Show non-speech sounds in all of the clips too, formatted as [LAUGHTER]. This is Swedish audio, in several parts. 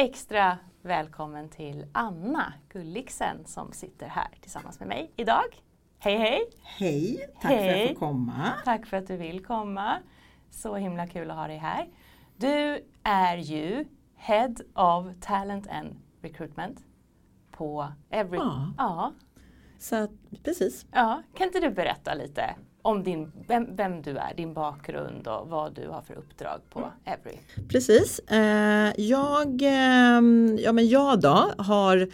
extra välkommen till Anna Gulliksen som sitter här tillsammans med mig idag. Hej hej! Hej, tack för att jag Hej. får komma. Tack för att du vill komma. Så himla kul att ha dig här. Du är ju Head of Talent and Recruitment på Every... Ja. Ja. Så precis. ja. Kan inte du berätta lite om din, vem, vem du är, din bakgrund och vad du har för uppdrag på Every? Precis. Eh, jag, eh, ja, men jag då har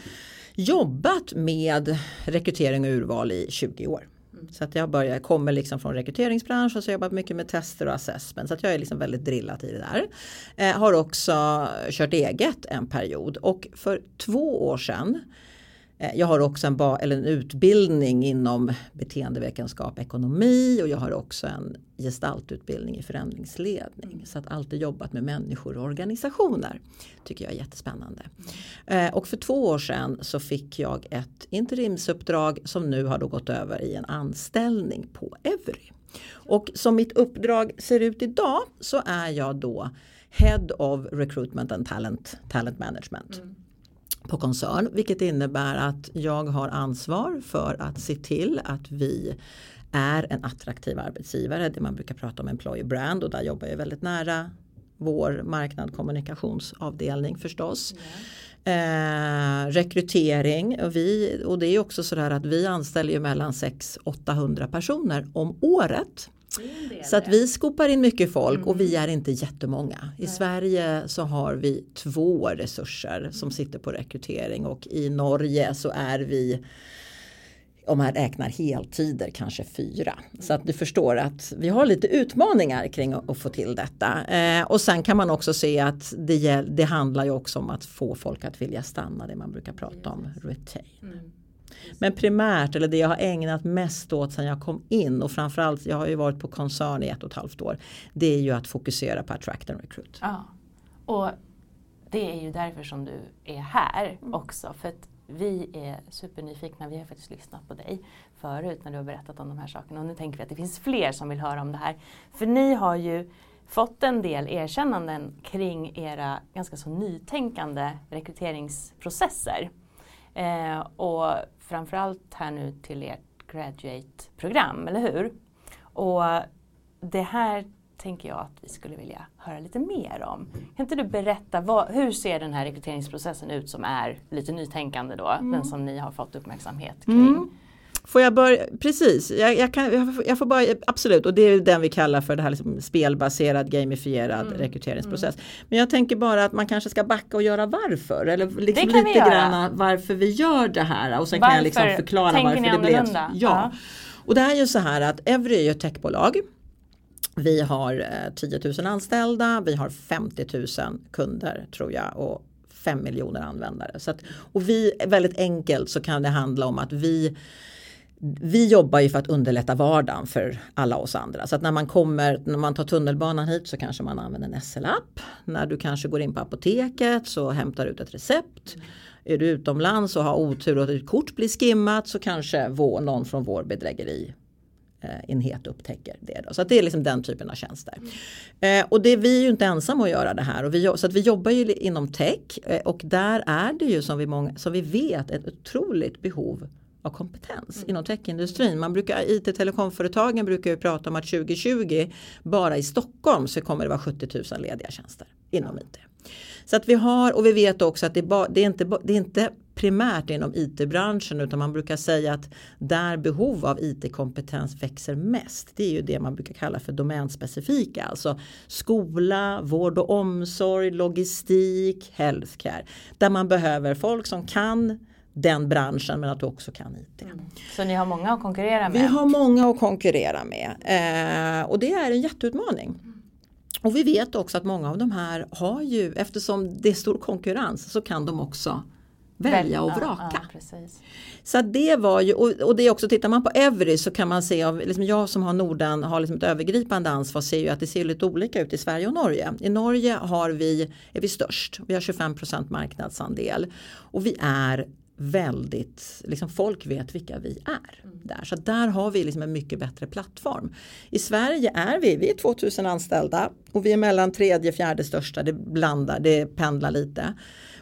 jobbat med rekrytering och urval i 20 år. Så att jag börjar, kommer liksom från rekryteringsbranschen och så jobbat mycket med tester och assessment. Så att jag är liksom väldigt drillad i det där. Eh, har också kört eget en period och för två år sedan Eh, jag har också en, ba- eller en utbildning inom beteendevetenskap ekonomi och jag har också en gestaltutbildning i förändringsledning. Så att alltid jobbat med människor och organisationer. Tycker jag är jättespännande. Eh, och för två år sedan så fick jag ett interimsuppdrag som nu har då gått över i en anställning på Evry. Och som mitt uppdrag ser ut idag så är jag då Head of Recruitment and Talent, talent Management mm på koncern. Vilket innebär att jag har ansvar för att se till att vi är en attraktiv arbetsgivare. Det man brukar prata om employer brand och där jobbar jag väldigt nära vår marknad kommunikationsavdelning förstås. Eh, rekrytering och, vi, och det är också sådär att vi anställer ju mellan 600-800 personer om året. Så att vi skopar in mycket folk och vi är inte jättemånga. I Sverige så har vi två resurser som sitter på rekrytering och i Norge så är vi om man räknar heltider kanske fyra. Så att du förstår att vi har lite utmaningar kring att, få till detta. Eh, och sen kan man också se att det, det handlar ju också om att få folk att vilja stanna, det man brukar prata om retain. Men primärt, eller det jag har ägnat mest åt sedan jag kom in och framförallt, jag har ju varit på koncern i ett och ett halvt år. Det är ju att fokusera på attract and recruit. Ja, och det är ju därför som du är här Mm. också. För att vi är supernyfikna, vi har faktiskt lyssnat på dig förut när du har berättat om de här sakerna. Och nu tänker vi att det finns fler som vill höra om det här. För ni har ju fått en del erkännanden kring era ganska så nytänkande rekryteringsprocesser. Eh, och framförallt här nu till ert graduate-program, eller hur? Och det här tänker jag att vi skulle vilja höra lite mer om. Kan inte du berätta, vad, hur ser den här rekryteringsprocessen ut som är lite nytänkande då, den som ni har fått uppmärksamhet kring? Mm. Får jag börja, precis, jag, jag, kan, jag, får- jag får bara, absolut och det är den vi kallar för det här liksom spelbaserad gamifierad Mm. rekryteringsprocess. Men jag tänker bara att man kanske ska backa och göra varför eller liksom lite grann varför vi gör det här och sen kan jag liksom Varför förklara tänker varför ni det blev annorlunda? Ja. Ja. Och det är ju så här att Evry är ju ett techbolag. Vi har eh, 10 000 anställda, vi har 50 000 kunder tror jag och 5 miljoner användare. Så att, och vi, väldigt enkelt så kan det handla om att vi vi jobbar ju för att underlätta vardagen för alla oss andra. Så att när man kommer, när man tar tunnelbanan hit så kanske man använder en SL-app. När du kanske går in på apoteket så hämtar du ut ett recept. Är du utomlands och har otur och ditt kort blir skimmat så kanske vår, någon från vår bedrägeri eh, enhet upptäcker det. Då. Så att det är liksom den typen av tjänster. Eh, och det, vi är ju inte ensamma att göra det här. Och vi, så att vi jobbar ju inom tech eh, och där är det ju som vi, många, som vi vet ett otroligt behov av kompetens inom techindustrin. Man brukar, IT-telekomföretagen brukar ju prata om att 2020 bara i Stockholm så kommer det vara 70 000 lediga tjänster inom IT. Så att vi har och vi vet också att det, är det, är inte, det är inte primärt inom IT-branschen utan man brukar säga att där behov av IT-kompetens växer mest. Det är ju det man brukar kalla för domänspecifika. Alltså skola, vård och omsorg, logistik, healthcare. Där man behöver folk som kan den branschen men att du också kan IT. Så ni har många att konkurrera med? Vi har många att konkurrera med eh, och det är en jätteutmaning. Och vi vet också att många av de här har ju, eftersom det är stor konkurrens, så kan de också välja och vraka. ja. Så det var ju, och, och det är också, tittar man på Every så kan man se, av, liksom jag som har Norden har liksom ett övergripande ansvar, ser ju att det ser lite olika ut i Sverige och Norge. I Norge har vi, är vi störst, vi har 25% marknadsandel och vi är väldigt, liksom folk vet vilka vi är. Där. Så där har vi liksom en mycket bättre plattform. I Sverige är vi, vi är 2000 anställda och vi är mellan tredje och fjärde största, det blandar, det pendlar lite.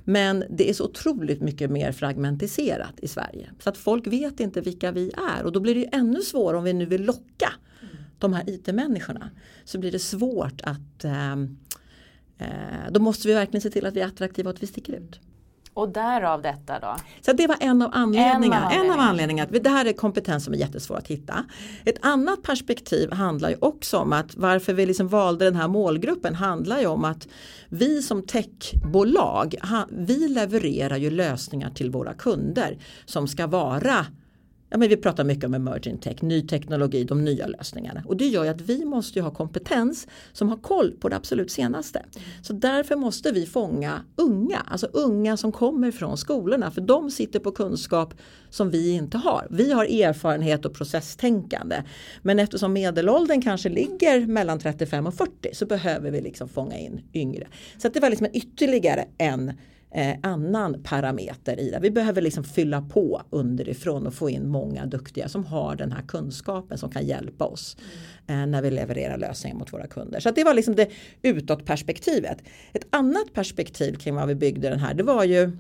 Men det är så otroligt mycket mer fragmentiserat i Sverige. Så att folk vet inte vilka vi är och då blir det ju ännu svårare om vi nu vill locka de här IT-människorna. Så blir det svårt att ehm, eh, då måste vi verkligen se till att vi är attraktiva och att vi sticker ut. Och därav detta då? Så det var en av anledningarna. En av En av anledningarna. att Det här är kompetens som är jättesvår att hitta. Ett annat perspektiv handlar ju också om att varför vi liksom valde den här målgruppen handlar ju om att vi som techbolag, vi levererar ju lösningar till våra kunder som ska vara Ja, men vi pratar mycket om emerging tech, ny teknologi, de nya lösningarna. Och det gör ju att vi måste ju ha kompetens som har koll på det absolut senaste. Så därför måste vi fånga unga, alltså unga som kommer från skolorna. För de sitter på kunskap som vi inte har. Vi har erfarenhet och processtänkande. Men eftersom medelåldern kanske ligger mellan 35 och 40 så behöver vi liksom fånga in yngre. Så att det var liksom ytterligare en eh, annan parameter i det. Vi behöver liksom fylla på underifrån och få in många duktiga som har den här kunskapen som kan hjälpa oss eh, när vi levererar lösningar mot våra kunder. Så det var liksom det utåtperspektivet. Ett annat perspektiv kring vad vi byggde den här det var ju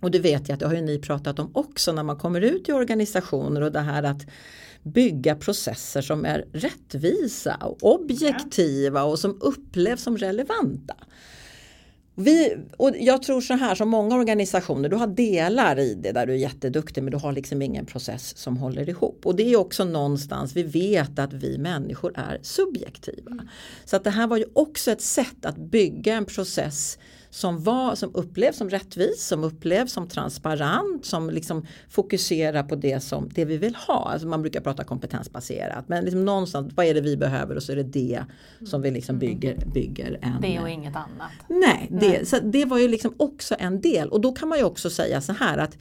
och det vet jag att det har ju ni pratat om också när man kommer ut i organisationer och det här att bygga processer som är rättvisa och objektiva och som upplevs som relevanta. Vi, och jag tror så här som många organisationer, du har delar i det där du är jätteduktig men du har liksom ingen process som håller ihop. Och det är också någonstans, vi vet att vi människor är subjektiva. Så att det här var ju också ett sätt att bygga en process som, var, som upplevs som rättvis, som upplevs som transparent, som liksom fokuserar på det, som, det vi vill ha. Alltså man brukar prata kompetensbaserat men liksom någonstans, vad är det vi behöver och så är det det som vi liksom bygger, bygger en Det och inget annat. Nej, det, Så det var ju liksom också en del och då kan man ju också säga så här att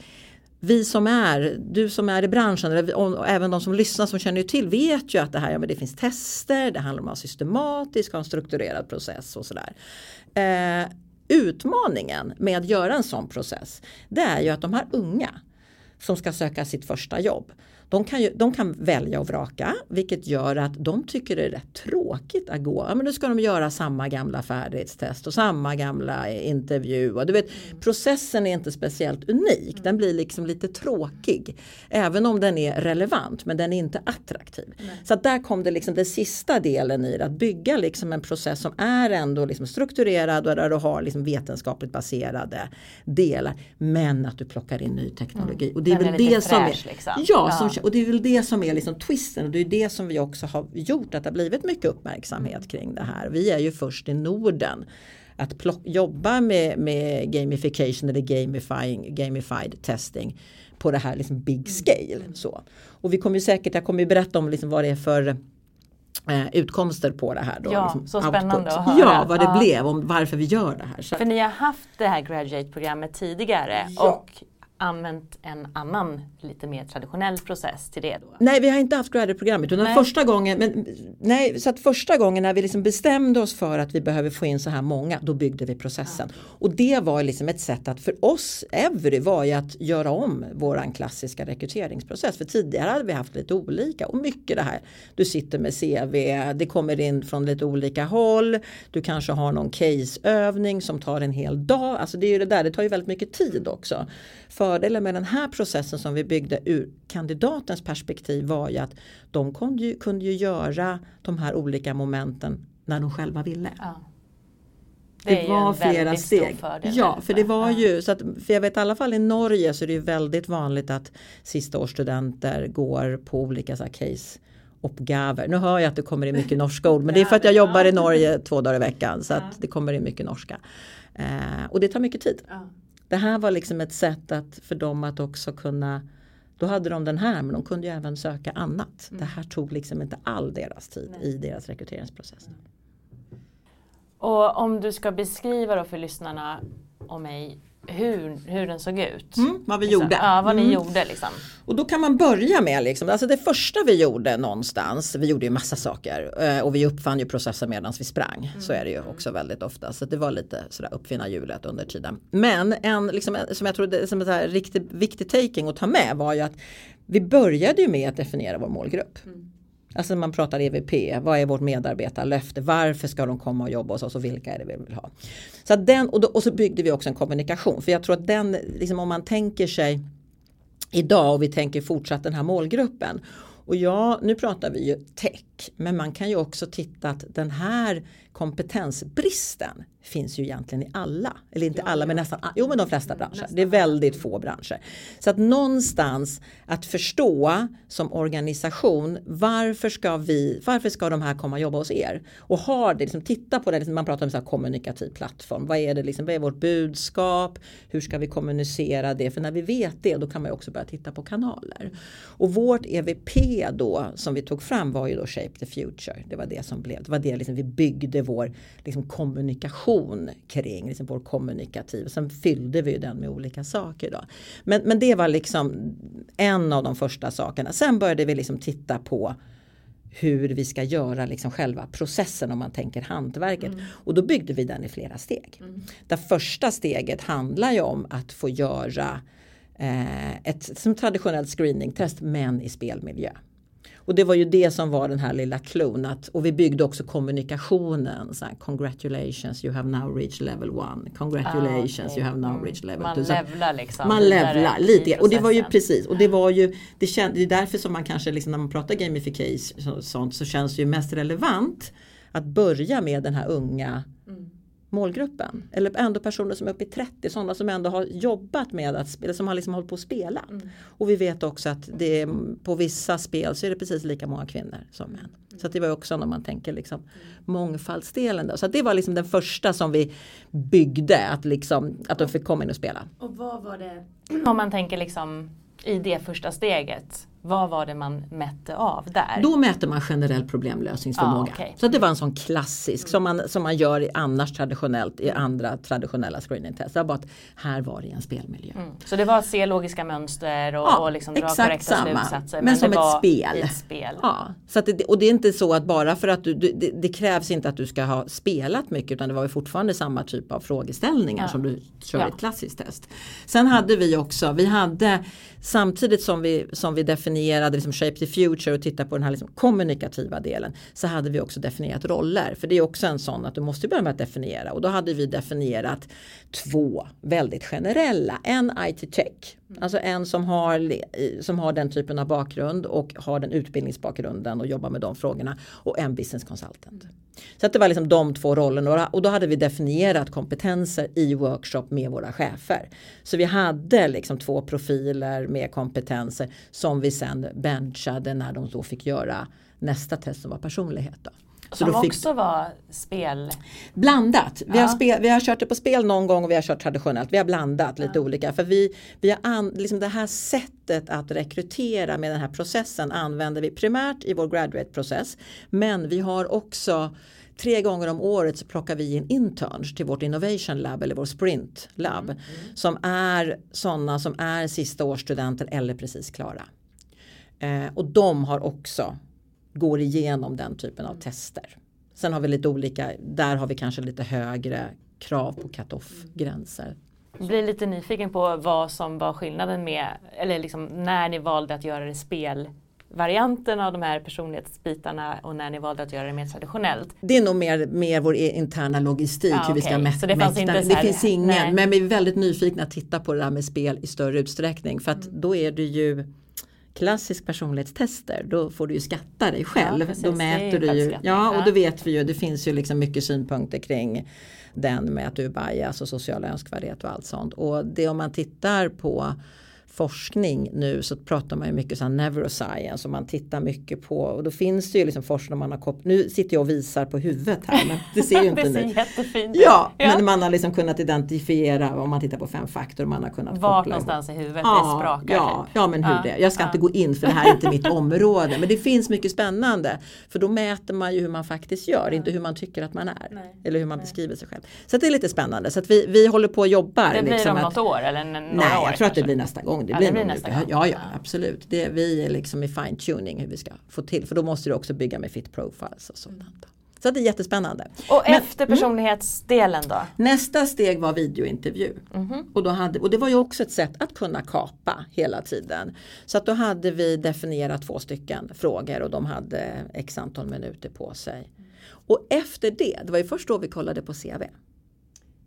vi som är, du som är i branschen eller, och, och även de som lyssnar som känner till vet ju att det här, ja, men det finns tester, det handlar om att vara systematisk, ha en strukturerad process och sådär. Eh, utmaningen med att göra en sån process det är ju att de här unga som ska söka sitt första jobb de kan, ju, de kan välja och vraka vilket gör att de tycker det är rätt tråkigt att gå. Ja, men nu ska de göra samma gamla färdighetstest och samma gamla intervju. Och du vet, processen är inte speciellt unik. Den blir liksom lite tråkig. Även om den är relevant men den är inte attraktiv. Så att där kom det liksom den sista delen i det. Att bygga liksom en process som är ändå liksom strukturerad och där du har liksom vetenskapligt baserade delar. Men att du plockar in ny teknologi. Och det är Den väl är det som fräsch, är, liksom. ja, Ja. som, och det är väl det som är liksom twisten och det är det som vi också har gjort att det har blivit mycket uppmärksamhet kring det här. Vi är ju först i Norden att plock, jobba med, med gamification eller gamifying, gamified testing på det här liksom big scale. Så. Och vi kommer ju säkert, jag kommer ju berätta om liksom vad det är för eh, utkomster på det här. Då, Ja, liksom så spännande output. att höra. Ja, vad det Ja. blev, om varför vi gör det här. Så, För ni har haft det här graduate-programmet tidigare Ja. och använt en annan lite mer traditionell process till det då? Nej, vi har inte haft graduate-programmet. Utan Nej. första gången, men, nej, så att första gången när vi liksom bestämde oss för att vi behöver få in så här många, då byggde vi processen. Och det var liksom ett sätt att för oss, Every, var ju att göra om våran klassiska rekryteringsprocess. För tidigare hade vi haft lite olika och mycket det här. Du sitter med CV, det kommer in från lite olika håll. Du kanske har någon caseövning som tar en hel dag. Alltså det är ju det där, det tar ju väldigt mycket tid också. Fördelen med den här processen som vi byggde ur kandidatens perspektiv var ju att de kunde ju, kunde ju göra de här olika momenten när de själva ville. Ja. Det, ju var flera steg. fördel Ja, för det var Ja. ju så att, för jag vet i alla fall i Norge så är det ju väldigt vanligt att sista årsstudenter går på olika så här case uppgaver. Nu hör jag att det kommer in mycket norska ord men det är [LAUGHS] för att jag jobbar i Norge två dagar i veckan så att det kommer in mycket norska. Eh, och det tar mycket tid. Ja. Det här var liksom ett sätt att, för dem att också kunna då hade de den här men de kunde ju även söka annat. Det här tog liksom inte all deras tid i deras rekryteringsprocess. Och om du ska beskriva då för lyssnarna och mig hur, hur den såg ut. Mm, vad vi Liksom. gjorde. Ja, vad ni Mm. gjorde liksom. Och då kan man börja med, liksom, alltså det första vi gjorde någonstans, vi gjorde ju massa saker eh, och vi uppfann ju processer medan vi sprang. Så är det ju också väldigt ofta. Så det var lite sådär uppfinna hjulet under tiden. Men en, liksom, som jag tror som en riktigt viktig taking att ta med var ju att vi började ju med att definiera vår målgrupp. Alltså man pratar EVP, vad är vårt medarbetarlöfte, varför ska de komma och jobba hos oss och vilka är det vi vill ha. Så att den, och, då, och så byggde vi också en kommunikation, för jag tror att den, liksom om man tänker sig idag och vi tänker fortsatt den här målgruppen. Och ja, nu pratar vi ju tech, men man kan ju också titta att den här kompetensbristen finns ju egentligen i alla, eller inte alla men nästan, jo men de flesta branscher. Det är väldigt få branscher. Så att någonstans att förstå som organisation varför ska vi, varför ska de här komma och jobba hos er? Och har det, liksom, titta på det, liksom, man pratar om så här kommunikativ plattform. Vad är det liksom, vad är vårt budskap? Hur ska vi kommunicera det? För när vi vet det då kan man ju också börja titta på kanaler. Och vårt EVP då som vi tog fram var ju då Shape the Future. Det var det som blev, det var det liksom vi byggde vår liksom, kommunikation kring, liksom vår kommunikativ. Sen fyllde vi den med olika saker då. Men, men det var liksom en av de första sakerna. Sen började vi liksom titta på hur vi ska göra liksom själva processen om man tänker hantverket. Och då byggde vi den i flera steg. Det första steget handlar ju om att få göra eh, ett som traditionellt screeningtest men i spelmiljö. Och det var ju det som var den här lilla klon. Att, och vi byggde också kommunikationen. Så här, Congratulations you have now reached level one. Congratulations Ah, okej. you have now Mm. reached level Man two. Så att- levlar liksom. man levlar lite. Och det var ju precis. Och det var ju det, känd, det är därför som man kanske liksom, när man pratar gamification och sånt så känns det ju mest relevant att börja med den här unga. Målgruppen. Eller ändå personer som är uppe i 30, sådana som ändå har jobbat med att spela, som har liksom hållit på att spela. Mm. Och vi vet också att det är, på vissa spel så är det precis lika många kvinnor som män. Så att det var också när man tänker liksom mångfaldsdelen. Då. Så det var liksom den första som vi byggde, att, liksom, att de fick komma in och spela. Och vad var det? [CLEARS THROAT] Om man tänker liksom i det första steget. Vad var det man mätte av där? Då mäter man generell problemlösningsförmåga. Ja, okej. Så det var en sån klassisk som man, som man gör annars traditionellt i andra traditionella screeningtest. Det bara att här var det en spelmiljö. Mm. Så det var att se logiska mönster och, Ja, och liksom dra korrekta samma. slutsatser. Men som det ett spel. ett spel. Ja, så det, och det är inte så att bara för att du, du det, det krävs inte att du ska ha spelat mycket utan det var ju fortfarande samma typ av frågeställningar Ja. som du kör Ja. ett klassiskt test. Sen hade vi också, vi hade samtidigt som vi, som vi definierade liksom Shape the Future och tittade på den här liksom kommunikativa delen så hade vi också definierat roller. För det är också en sån att du måste börja med att definiera och då hade vi definierat två väldigt generella. En IT-tech, alltså en som har, som har den typen av bakgrund och har den utbildningsbakgrunden och jobbar med de frågorna och en business consultant. Så att det var liksom de två rollerna och då hade vi definierat kompetenser i workshop med våra chefer. Så vi hade liksom två profiler med kompetenser som vi sen benchade när de då fick göra nästa test som var personlighet. Då. Så Som då fick, också var spel. Blandat. Vi, Ja. har spel, vi har kört det på spel någon gång och vi har kört traditionellt. Vi har blandat lite olika. För vi, vi har an, liksom det här sättet att rekrytera med den här processen använder vi primärt i vår graduate-process. Men vi har också Tre gånger om året så plockar vi in interns till vårt innovation lab eller vår sprint lab. Som är sådana som är sista årsstudenter eller precis klara. Eh, och de har också, går igenom den typen av tester. Sen har vi lite olika, där har vi kanske lite högre krav på cut-off-gränser. Jag blir lite nyfiken på vad som var skillnaden med, eller liksom när ni valde att göra det spelvarianten av de här personlighetsbitarna och när ni valde att göra det mer traditionellt. Det är nog mer, mer vår interna logistik Ja, hur vi ska mäta. Det fanns inte det här- finns ingen, nej. men vi är väldigt nyfikna att titta på det där med spel i större utsträckning. För att då är det ju klassisk personlighetstester, då får du ju skatta dig själv. precis. då mäter du ju, ja och Ja. då vet vi ju, det finns ju liksom mycket synpunkter kring den med att du är bias och social önskvärdhet och allt sånt. Och det om man tittar på forskning nu så pratar man ju mycket så neuroscience och man tittar mycket på och då finns det ju liksom forskning man har kopplat. Nu sitter jag och visar på huvudet här men det ser ju [LAUGHS] inte det ser ni. jättefint Ja, ut. men man har liksom kunnat identifiera om man tittar på fem faktorer man har kunnat Vart koppla ihop. någonstans i huvudet Ja, det sprakar. ja, typ. ja men hur Ja, det Jag ska ja. inte gå in för det här är inte mitt område. Men det finns mycket spännande. För då mäter man ju hur man faktiskt gör, inte hur man tycker att man är. Nej. Eller hur man beskriver sig själv. Så det är lite spännande. Så att vi, vi håller på och jobbar. Det blir liksom om att- något år eller några Nej, år jag tror att det kanske. blir nästa gång. Det Ja, blir, det blir nästa gång. Ja, ja, Ja. absolut. Det, vi är liksom i fine tuning hur vi ska få till. För då måste du också bygga med fit profiles och sådant. Så att det är jättespännande. Och Men- efter personlighetsdelen då? Nästa steg var videointervju. Mhm. Och, då hade, och det var ju också ett sätt att kunna kapa hela tiden. Så att då hade vi definierat två stycken frågor och de hade x antal minuter på sig. Och efter det, det var ju först då vi kollade på CV.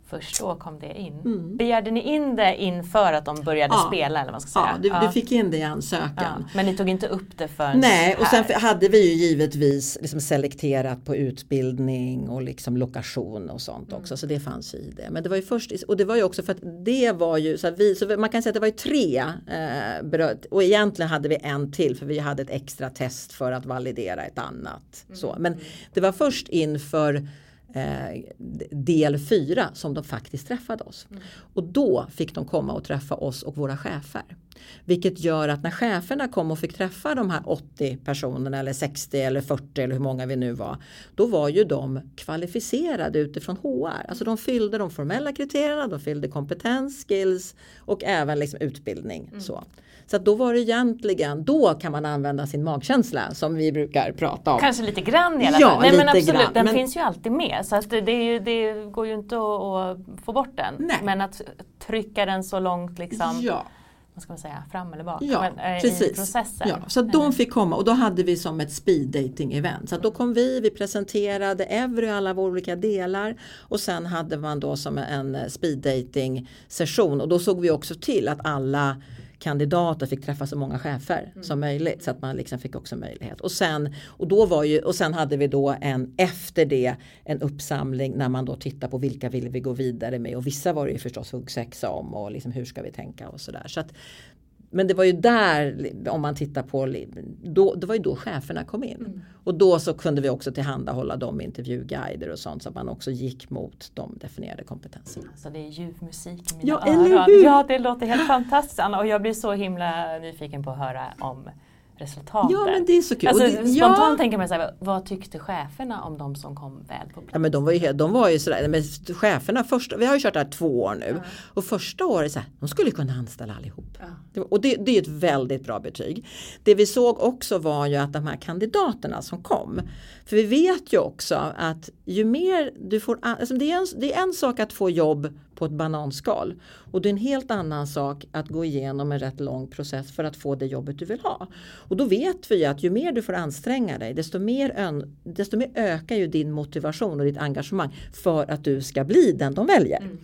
Först då kom det in. Mm. Begärde ni in det inför att de började Ja. spela eller vad man ska Ja, säga? du, du fick in det i ansökan. Ja. Men ni tog inte upp det förrän Nej, och sen här? hade vi ju givetvis liksom selekterat på utbildning och liksom lokation och sånt också. Så det fanns i det. Men det var ju först, och det var ju också för att det var ju så att vi, så man kan säga att det var ju tre eh, berört, och egentligen hade vi en till för vi hade ett extra test för att validera ett annat. Så. Men det var först inför eh, del fyra som de faktiskt träffade oss. Och då fick de komma och träffa oss och våra chefer. Vilket gör att när cheferna kom och fick träffa de här 80 personerna eller 60 eller 40 eller hur många vi nu var. Då var ju de kvalificerade utifrån HR. Alltså de fyllde de formella kriterierna, de fyllde kompetens, skills och även liksom utbildning. Så. Så att då var det egentligen, då kan man använda sin magkänsla som vi brukar prata om. Kanske lite grann i alla Ja, fall. Nej, men lite absolut, grann, den men- finns ju alltid med. Så att det, ju, det går ju inte att, att få bort den. Nej. Men att trycka den så långt liksom, Ja. Vad ska man säga, fram eller bak Ja, men, eh, i precis. processen. Ja, så de fick komma och då hade vi som ett speed dating event. Så då kom vi, vi presenterade Evry alla våra olika delar och sen hade man då som en speed dating session och då såg vi också till att alla kandidater fick träffa så många chefer som möjligt så att man liksom fick också möjlighet. Och sen, och då var ju, och sen hade vi då en efter det en uppsamling när man då tittar på vilka vill vi gå vidare med och vissa var det ju förstås huggsexa om och liksom hur ska vi tänka och sådär. Så att men det var ju där, om man tittar på, då, det var ju då cheferna kom in. Och då så kunde vi också tillhandahålla dem intervjuguider och sånt så att man också gick mot de definierade kompetenserna. Så det är ljuv musik i mina Ja, öron. Ja, det låter helt fantastiskt Anna och jag blir så himla nyfiken på att höra om resultatet. Ja men det är så kul. Alltså, det, spontant ja, tänker man så här, vad tyckte cheferna om de som kom väl på plats? ja men de var ju, de var ju sådär, men cheferna första, vi har ju kört det här två år nu. Och första året så här, de skulle kunna anställa allihop. Var- Och det, det är ett väldigt bra betyg. Det vi såg också var ju att de här kandidaterna som kom. För vi vet ju också att ju mer du får, alltså det, är en, det är en sak att få jobb på ett bananskal. Och det är en helt annan sak att gå igenom en rätt lång process för att få det jobbet du vill ha. Och då vet vi att ju mer du får anstränga dig desto mer, ön, desto mer ökar ju din motivation och ditt engagemang för att du ska bli den de väljer. Mm.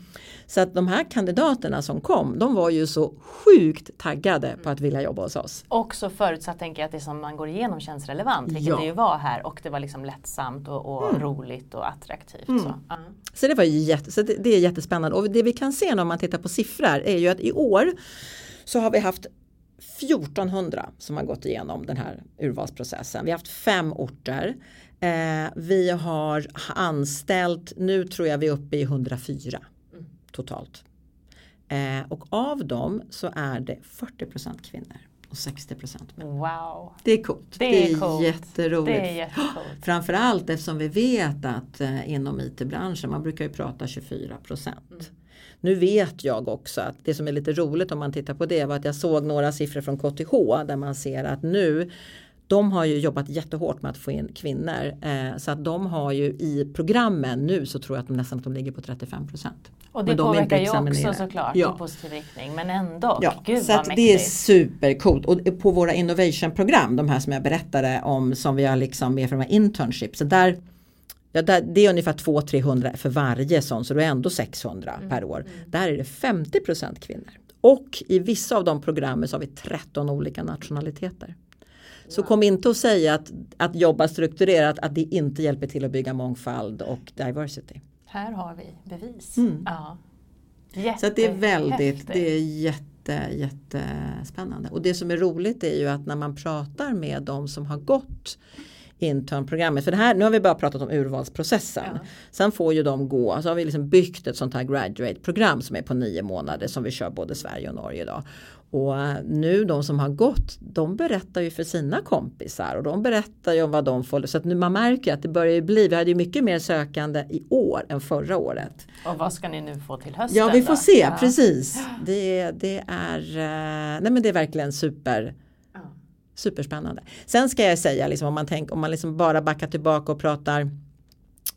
Så att de här kandidaterna som kom, de var ju så sjukt taggade på att vilja jobba hos oss. Också förutsatt tänker jag att det som man går igenom känns relevant, vilket Ja. det ju var här och det var liksom lättsamt och, och roligt och attraktivt. Så. Ja. Så det var jätte, så det, det är jättespännande. Och det vi kan se när man tittar på siffror är ju att i år så har vi haft 1400 som har gått igenom den här urvalsprocessen. Vi har haft fem orter. Eh, vi har anställt, nu tror jag vi är uppe i 104 totalt. Eh, och av dem så är det 40% kvinnor och 60 män. Wow, Det är coolt. Det är coolt. jätteroligt. det är jättecoolt. [GASPS] Framförallt eftersom vi vet att eh, inom IT-branschen, man brukar ju prata 24 procent. Nu vet jag också att det som är lite roligt om man tittar på det var att jag såg några siffror från KTH där man ser att nu de har ju jobbat jättehårt med att få in kvinnor eh, så att de har ju i programmen nu så tror jag att de nästan att de ligger på 35 procent. Och det de påverkar ju också såklart Ja. i positiv riktning men ändå, Ja, gud så det är supercoolt. Och på våra innovation-program, de här som jag berättade om som vi har liksom med från våra internships. Så där, ja, där, det är ungefär 200-300 för varje sån så det är ändå 600 Mm, per år. Där är det 50% kvinnor. Och i vissa av de programmen så har vi 13 olika nationaliteter. Så kom inte och säga att, att jobba strukturerat att det inte hjälper till att bygga mångfald och diversity. Här har vi bevis. Mm. Ja. Så att det är väldigt, Jättehäftigt. det är jätte, jätte, jättespännande. Och det som är roligt är ju att när man pratar med de som har gått internprogrammet. För det här, nu har vi bara pratat om urvalsprocessen. Ja. Sen får ju de gå, så har vi liksom byggt ett sånt här graduate-program som är på nio månader som vi kör både Sverige och Norge idag. Och nu de som har gått, de berättar ju för sina kompisar och de berättar ju om vad de får. Så att nu man märker att det börjar ju bli, vi hade ju mycket mer sökande i år än förra året. Och vad ska ni nu få till hösten? Ja vi får då? se, ja. precis. Det, det, är, eh, nej men det är verkligen super Superspännande. Sen ska jag säga, liksom, om man, tänk, om man liksom bara backar tillbaka och pratar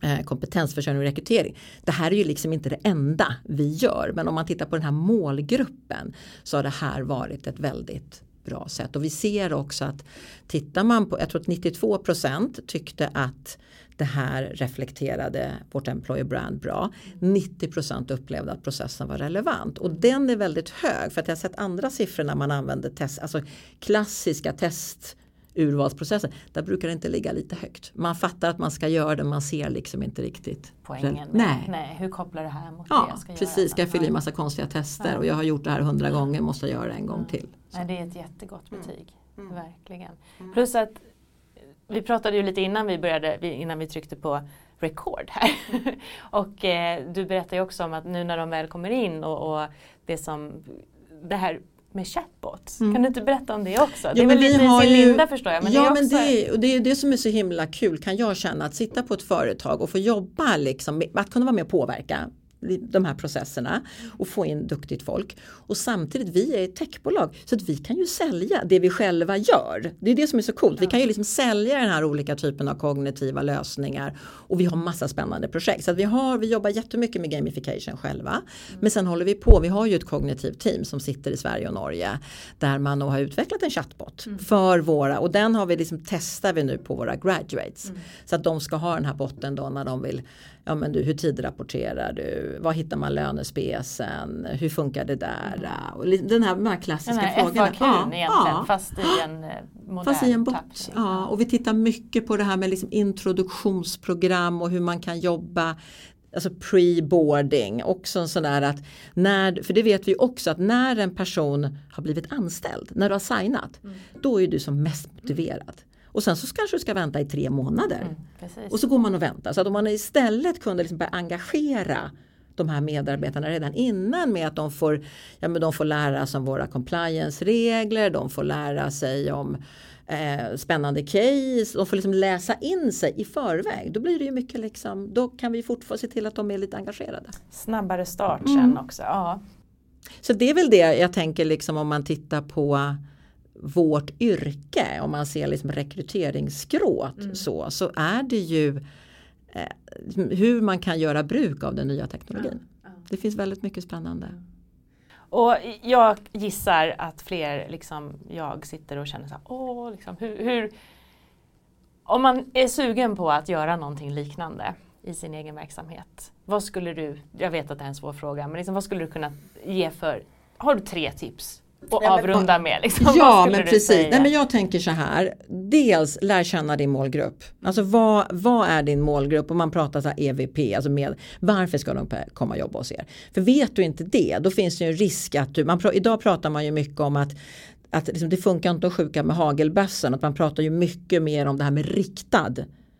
Eh, kompetensförsörjning och rekrytering. Det här är ju liksom inte det enda vi gör men om man tittar på den här målgruppen så har det här varit ett väldigt bra sätt och vi ser också att tittar man på, jag tror att 92% tyckte att det här reflekterade vårt employer brand bra. 90% upplevde att processen var relevant och den är väldigt hög för att jag har sett andra siffror när man använder test, alltså klassiska test urvalsprocessen, där brukar det inte ligga lite högt. Man fattar att man ska göra det, man ser liksom inte riktigt poängen. Nej. Nej, hur kopplar det här mot ja, det jag ska precis, göra? ska jag fylla i massa konstiga tester ja. och jag har gjort det här hundra gånger, måste jag göra det en gång till. Nej, det är ett jättegott betyg, mm. mm. verkligen. Mm. Plus att vi pratade ju lite innan vi började, innan vi tryckte på record här. [LAUGHS] och eh, du berättade ju också om att nu när de väl kommer in och, och det som det här med chatbots. Mm. Kan du inte berätta om det också? det är väl lite sin ju, linda förstår jag. Men ja det är också... men det är, det är det som är så himla kul kan jag känna att sitta på ett företag och få jobba liksom, att kunna vara med och påverka de här processerna och få in duktigt folk. Och samtidigt, vi är ett techbolag så att vi kan ju sälja det vi själva gör. Det är det som är så coolt. Vi kan ju liksom sälja den här olika typen av kognitiva lösningar och vi har massa spännande projekt. Så att vi, har, vi jobbar jättemycket med gamification själva. Mm. Men sen håller vi på, vi har ju ett kognitivt team som sitter i Sverige och Norge där man har utvecklat en chatbot mm. för våra och den har vi liksom testar vi nu på våra graduates. Mm. Så att de ska ha den här botten då när de vill ja men du, hur tidrapporterar du? Var hittar man lönespecen? Hur funkar det där? Mm. Och den här, de här klassiska den här frågorna. FAQ ja, egentligen ja. fast i en eh, modern Fast i en bot. Ja, och vi tittar mycket på det här med liksom introduktionsprogram och hur man kan jobba alltså pre-boarding, också en sån där att när, för det vet vi också att när en person har blivit anställd, när du har signat, mm. då är du som mest motiverad. Och sen så kanske du ska vänta i tre månader. Mm, och så går man och väntar. Så att om man istället kunde liksom börja engagera de här medarbetarna redan innan med att de får, ja, men de får lära sig om våra compliance-regler, de får lära sig om eh, spännande case, de får liksom läsa in sig i förväg. Då blir det ju mycket liksom, då kan vi fortfarande se till att de är lite engagerade. Snabbare start sen mm. också. Ja. Så det är väl det jag tänker liksom om man tittar på vårt yrke, om man ser liksom rekryteringsskråt mm. så, så är det ju eh, hur man kan göra bruk av den nya teknologin. Ja, ja. Det finns väldigt mycket spännande. Och jag gissar att fler, liksom jag, sitter och känner så här, åh, liksom, hur, hur, om man är sugen på att göra någonting liknande i sin egen verksamhet. Vad skulle du, jag vet att det är en svår fråga, men liksom, vad skulle du kunna ge för, har du tre tips och Nej, avrunda med. Liksom. [LAUGHS] Ja men precis. Nej, men jag tänker så här. Dels lär känna din målgrupp. Alltså vad, vad är din målgrupp? Om man pratar så EVP, alltså med varför ska de komma och jobba hos er? För vet du inte det, då finns det ju en risk att du, man, idag pratar man ju mycket om att att liksom, det funkar inte att sjuka med hagelbössan. Att man pratar ju mycket mer om det här med riktad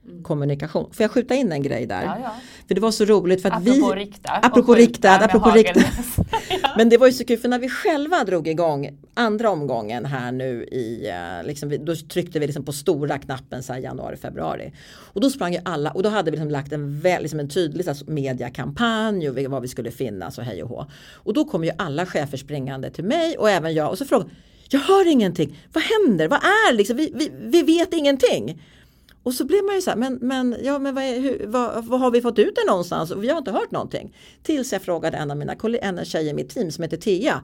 Mm. kommunikation. Får jag skjuta in en grej där? Ja, ja. För det var så roligt för att apropå vi... Rikta apropå riktad. Apropå riktad. [LAUGHS] Men det var ju så kul för när vi själva drog igång andra omgången här nu i, eh, liksom, då tryckte vi liksom på stora knappen så januari, februari. Och då sprang ju alla och då hade vi liksom lagt en, väl, liksom en tydlig alltså, mediakampanj och var vi skulle finnas och hej och hå. Och då kom ju alla chefer springande till mig och även jag och så frågade jag hör ingenting, vad händer, vad är liksom, vi, vi, vi vet ingenting. Och så blir man ju så här, men, men, ja, men vad, är, hur, vad, vad, har vi fått ut det någonstans? Och vi har inte hört någonting. Tills jag frågade en av mina en tjej i mitt team som heter Thea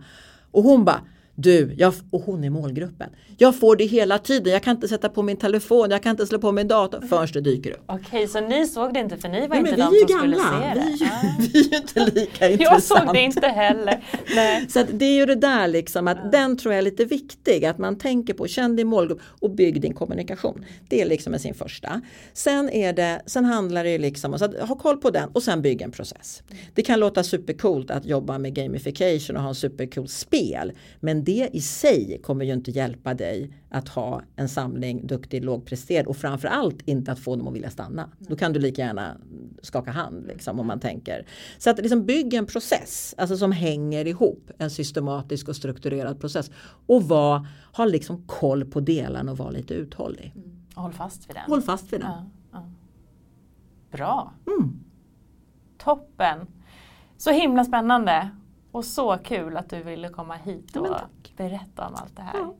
Och hon bara, du, jag, och hon är målgruppen. Jag får det hela tiden, jag kan inte sätta på min telefon, jag kan inte slå på min dator förrän det dyker upp. Okej, så ni såg det inte för ni var Nej, inte de som gamla. skulle se det? Vi, ah. [LAUGHS] vi är inte lika [LAUGHS] Jag intressant. såg det inte heller. Nej. Så det är ju det där liksom att den tror jag är lite viktig att man tänker på, känn din målgrupp och bygg din kommunikation. Det är liksom sin första. Sen, är det, sen handlar det liksom om att ha koll på den och sen bygga en process. Det kan låta supercoolt att jobba med gamification och ha en supercool spel men det i sig kommer ju inte hjälpa dig att ha en samling duktig lågpresterad och framförallt inte att få dem att vilja stanna. Då kan du lika gärna skaka hand liksom, om man tänker. Så att liksom bygga en process alltså som hänger ihop, en systematisk och strukturerad process och var, ha liksom koll på delarna och vara lite uthållig. Håll fast vid den. Håll fast vid den. Ja, ja. Bra. Mm. Toppen. Så himla spännande. Och så kul att du ville komma hit och berätta om allt det här. Ja.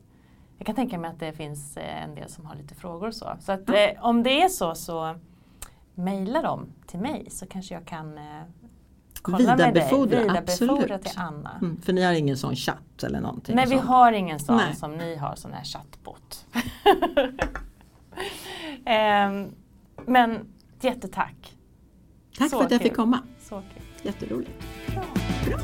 Jag kan tänka mig att det finns eh, en del som har lite frågor och så. Så att, eh, om det är så så mejla dem till mig så kanske jag kan eh, kolla med dig. Vidarebefordra, Vidarebefordra till Anna. Mm, för ni har ingen sån chatt eller någonting? Nej, vi sånt. har ingen sån Nej. som ni har, sån här chattbot. [LAUGHS] Ehm, men jättetack. Tack så för att jag kul. fick komma. Så kul. Jätteroligt. Bra. Bra.